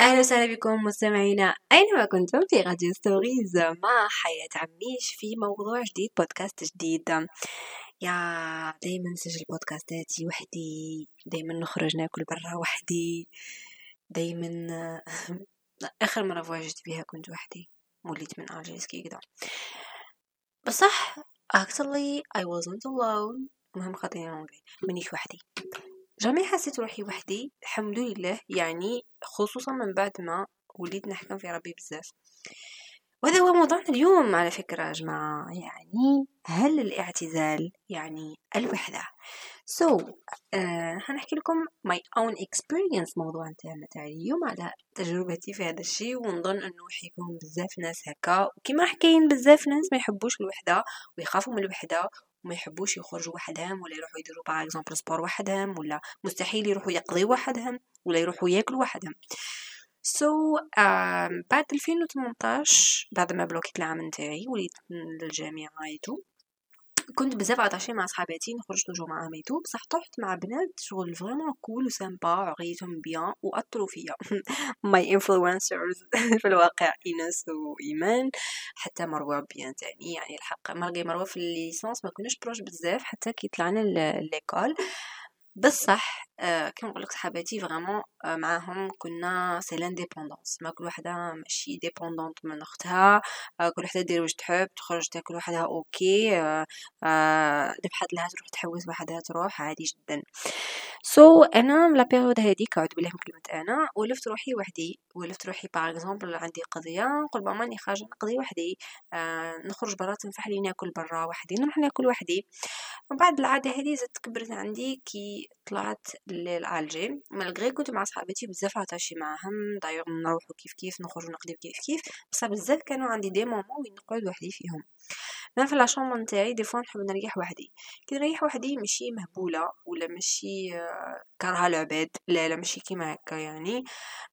أهلا وسهلا بكم مستمعينا أينما كنتم؟ في راديو ستوريز مع حياة عميش في موضوع جديد بودكاست جديد. يا دايما نسجل بودكاستاتي وحدي دايما نخرج ناكل برا وحدي دايما آخر مرة voyage ت بيها كنت وحدي وليت من ألجيسكي كدا بصح actually I wasn't alone. المهم خاطيني مانيش وحدي. جامي حسيت روحي وحدي الحمد لله. يعني خصوصا من بعد ما وليت نحكم في ربي بزاف. وهذا هو موضوعنا اليوم على فكرة يا جماعة. يعني هل الاعتزال يعني الوحدة؟ So uh, هنحكي لكم my own experience موضوع نتاعنا تاع اليوم على تجربتي في هذا الشيء. ونظن إنه حيكون بزاف ناس هكا. وكما حكاين بزاف ناس ما يحبوش الوحدة ويخافوا من الوحدة. وما يحبوش يخرجوا وحدهم ولا يروحوا يديروا par exemple sport وحدهم ولا مستحيل يروحوا يقضيوا وحدهم ولا يروحوا ياكلوا وحدهم. so, um, بعد 2018 بعد ما bloquit العام نتاعي وليت للجامعة et tout كنت بزاف عطاشي مع صحاباتي نخرج نجو معاهم et tout بصح طحت مع بنات شغل vraiment cool و sympa عقليتهم bien واثروا فيا. my influencers في الواقع ايناس وايمان حتى مروة bien تاني يعني الحق. مرقي مروة في ال licence ما كناش proches بزاف حتى كي طلعنا l'école بصح آه كيما نقول لك صحاباتي vraiment آه معاهم كنا c'est l'indépendance ما كل وحدة ماشي dépendante من أختها. آه كل وحدة دير واش تحب تخرج تاكل وحدها okay لبحت لها تروح تحوس وحدها تروح عادي جدا. so, أنا la période هذيك اعوذ بالله من كلمة أنا. ولفت روحي وحدي. ولفت روحي par exemple عندي قضية. نقول ماما راني خارجة نقضي وحدي. آه نخرج برا تنفح لي ناكل برا وحدي. نروح ناكل وحدي. ومن بعد العادة هذه زدت كبرت عندي. كي طلعت للعالجي malgré كنت مع صحابتي بزاف عطاشي معاهم. دايوغ نروحو كيف كيف نخرجو نقضيو كيف كيف. بصح بزاف كانوا عندي des moments وين نقعد وحدي فيهم. أنا في la chambre نتاعي des fois نحب نريح وحدي. كي نريح وحدي ماشي مهبولة ولا ماشي كارهه العباد. لا لا ماشي كيما هكا يعني.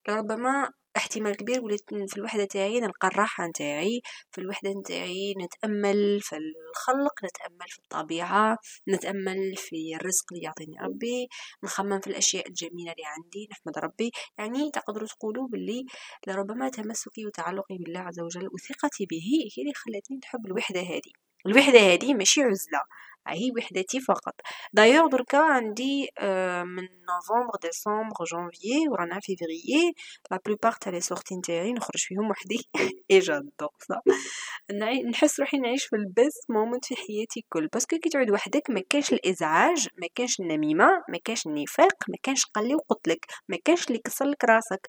لربما احتمال كبير وليت في الوحدة تاعي نلقى الراحة نتاعي في الوحدة نتاعي نتأمل في الخلق نتأمل في الطبيعة نتأمل في الرزق اللي يعطيني ربي نخمم في الأشياء الجميلة اللي عندي نحمد ربي. يعني تقدروا تقولوا باللي لربما تمسكي وتعلقي بالله عز وجل وثقتي به هي اللي خلتني نحب الوحدة هذه. الوحدة هذه ماشي عزلة. هي وحدتي فقط دايوغ دركا عندي من نوفمبر ديسمبر جانفيي ورانا فيفريي la plupart تاع les sorties نتاعي نخرج فيهم وحدي et j'adore صح نحس روحي نعيش في ال best moment في حياتي كل parce que كي تعود وحدك ما كانش الازعاج ما كانش النميمه ما كانش النفاق ما كانش قلي وقتلك ما كانش اللي كسر لك راسك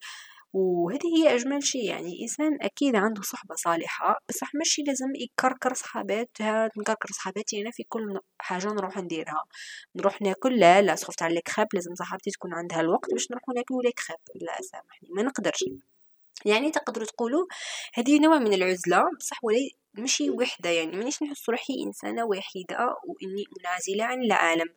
وهذه هي أجمل شيء يعني الإنسان أكيد عنده صحبة صالحة بصح ماشي لازم يكركر صحاباتها نكركر صحاباتي أنا في كل حاجة نروح نديرها. نروح ناكل لا لا صفت على الكخاب لازم صاحبتي تكون عندها الوقت باش نروحو ناكلو الكخاب لا سامحني ما نقدرش. يعني تقدروا تقولوا هذه نوع من العزلة بصح ولا ماشي وحدة يعني مانيش نحس روحي إنسانة وحيدة وإني منعزلة عن العالم.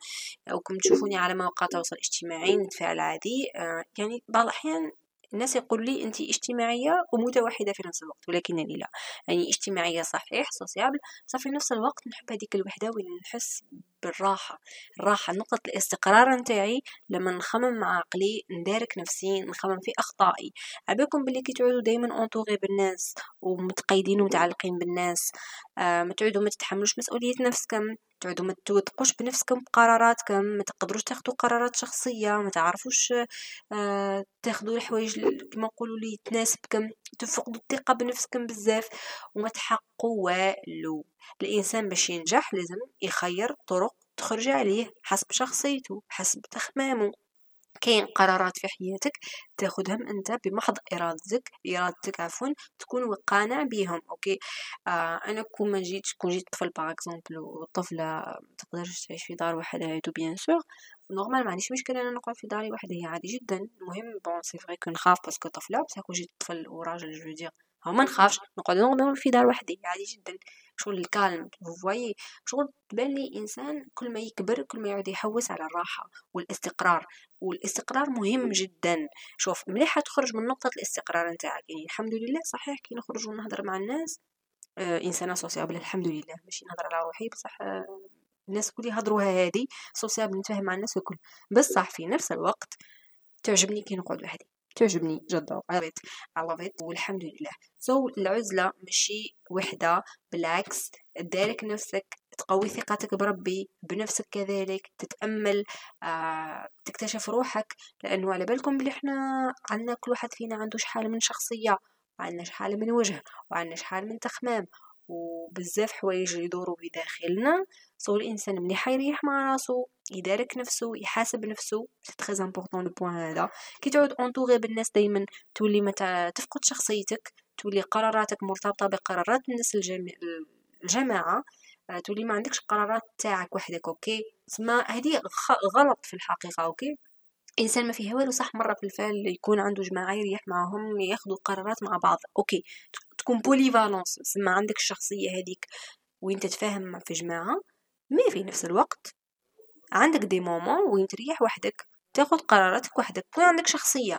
أو كم تشوفوني على مواقع التواصل الاجتماعي نتفاعل عادي آه يعني بعض الأحيان الناس يقول لي انت اجتماعية ومتوحدة في نفس الوقت ولكنني لا. يعني اجتماعية صحيح sociable بس في نفس الوقت نحب هذيك الوحدة وين نحس بالراحة. الراحة نقطة الاستقرار نتاعي لما نخمم مع عقلي ندارك نفسي نخمم في أخطائي. عباكم بلي كي تعودوا دايما انطوغي بالناس ومتقيدين ومتعلقين بالناس آه ما تعودوا ما تتحملوش مسؤولية نفسكم. تعودوا ما توثقوش بنفسكم بقراراتكم ما تقدروش تاخذوا قرارات شخصية ما تعرفوش آه تاخذوا الحوايج كما نقولوا لي تناسبكم تفقدوا الثقة بنفسكم بزاف وما تحققوا والو. الإنسان باش ينجح لازم يخير طرق تخرج عليه حسب شخصيته حسب تخمامه كاين قرارات في حياتك تاخذهم انت بمحض إرادتك إرادتك عفوا تكون قانع بهم okay؟ آه أنا كون ما جيت كون جيت طفل par exemple وطفلة تقدرش تعيش في دار وحدها tout bien sûr normal ما عنديش مشكلة أنا نقعد في داري وحدي عادي جدا. المهم bon c'est vrai que نخاف parce que طفلة بصح كون جيت طفل وراجل je dirais هو ما نخافش نقعد نقعد في دار وحدي عادي جدا. شغل ال calme فوايي شغل تبان لي إنسان كل ما يكبر كل ما يعود يحوس على الراحة والاستقرار. والاستقرار مهم جدا. شوف مليحه تخرج من نقطة الاستقرار نتاعك. يعني الحمد لله صحيح كي نخرج ونهضر مع الناس آه إنسانة sociable الحمد لله. ماشي نهضر على روحي بصح آه الناس كل يهضروها هذه sociable نتفاهم مع الناس وكل بصح في نفس الوقت تعجبني كي نقعد وحدي. تعجبني جدا. I love it I love it والحمد لله. so, العزلة ماشي وحدة بالعكس تدارك نفسك تقوي ثقتك بربي بنفسك كذلك تتأمل آه، تكتشف روحك. لأنه على بالكم بلي إحنا عندنا كل واحد فينا عنده شحال من شخصية وعندنا شحال من وجه وعندنا شحال من تخمام وبزاف حوايج يدوروا بداخلنا. so الإنسان ملي حيريح مع راسو يدارك نفسه يحاسب نفسه c'est très important le point هذا كي تعود entouré بالناس دائما تولي ما تفقد شخصيتك تولي قراراتك مرتبطة بقرارات الناس الجماعة. آه، تولي ما عندكش قرارات تاعك وحدك okay؟ تسمى هذه غلط في الحقيقة okay؟ انسان ما فيه والو صح مرة في الفال يكون عنده جماعة يريح معهم ياخذوا قرارات مع بعض okay؟ تكون polyvalence تسمى عندك الشخصية هذيك وين تتفاهم في جماعة mais في نفس الوقت. عندك des moments وين تريح وحدك تاخذ قراراتك وحدك. تكون عندك شخصية؟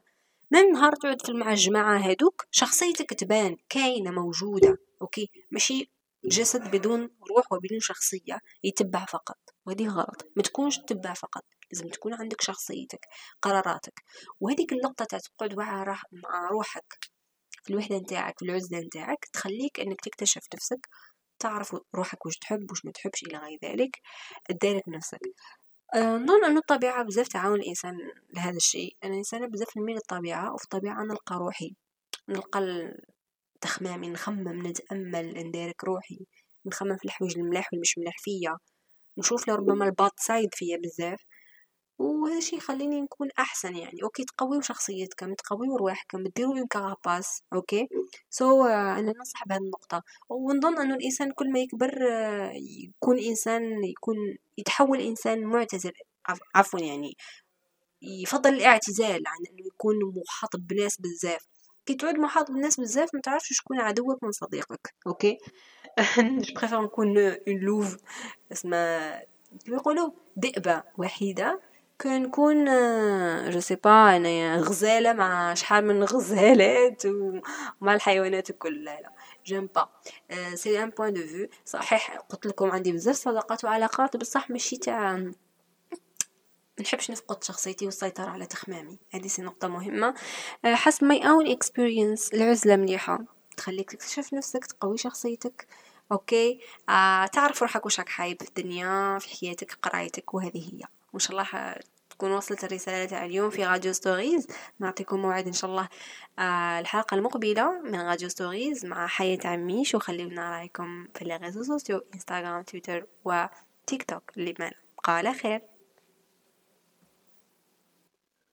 من نهار تقعد في مع الجماعة هادوك شخصيتك تبان كاينة موجودة okay؟ ماشي جسد بدون روح وبدون شخصية يتبع فقط. وهذه غلط. ما تكونش تتبع فقط. لازم تكون عندك شخصيتك قراراتك. وهذيك النقطة تاع تقعد مع روحك. في الوحدة نتاعك في العزلة نتاعك تخليك إنك تكتشف نفسك تعرف روحك وش تحب وش ما تحبش إلى غير ذلك تدارك نفسك. أه نظن أن الطبيعة بزاف تعاون الإنسان لهذا الشيء. أنا إنسان بزاف نميل الطبيعة وفي الطبيعة نلقى روحي. نلقى تخمامي نخمم نتأمل ندارك روحي. نخمم في الحوايج الملاح والمش ملاح فيا. نشوف لربما ال bad side فيا بزاف. وهذا الشيء يخليني نكون أحسن يعني. okay تقويو شخصيتكم تقويو رواحكم ديروا une carapace okay؟ so so, uh, أنا ننصح بهذه النقطة. ونظن أنه الإنسان كل ما يكبر uh, يكون إنسان يكون يتحول إنسان معتزل. عفوا يعني يفضل الاعتزال عن أنه يكون محاط بناس بزاف. كي تعود محاط بالناس بزاف ما تعرفش شكون عدوك من صديقك okay؟ je préfère نكون une louve اسمها يقولوا ذئبه وحيدة. كون نكون je sais pas انايا غزالة مع شحال من غزالات ومع الحيوانات الكل. لا لا j'aime pas c'est un point de vue صحيح قلت لكم عندي بزاف صداقات وعلاقات بصح ماشي تاع نحبش نفقد شخصيتي والسيطرة على تخمامي. هذه c'est نقطة مهمة. آه، حسب my own experience العزلة مليحة. تخليك تكتشف نفسك تقوي شخصيتك. okay؟ آه تعرف روحك وش راك حايب في الدنيا في حياتك قرايتك وهذه هي. وان شاء الله تكون وصلت الرسالة تاع اليوم في راديو ستوريز. نعطيكم موعد ان شاء الله آه الحلقة المقبلة من راديو ستوريز مع حياة عميش وخليونا رأيكم في ال réseaux sociaux إنستغرام تويتر وتيك توك. لمن قال خير.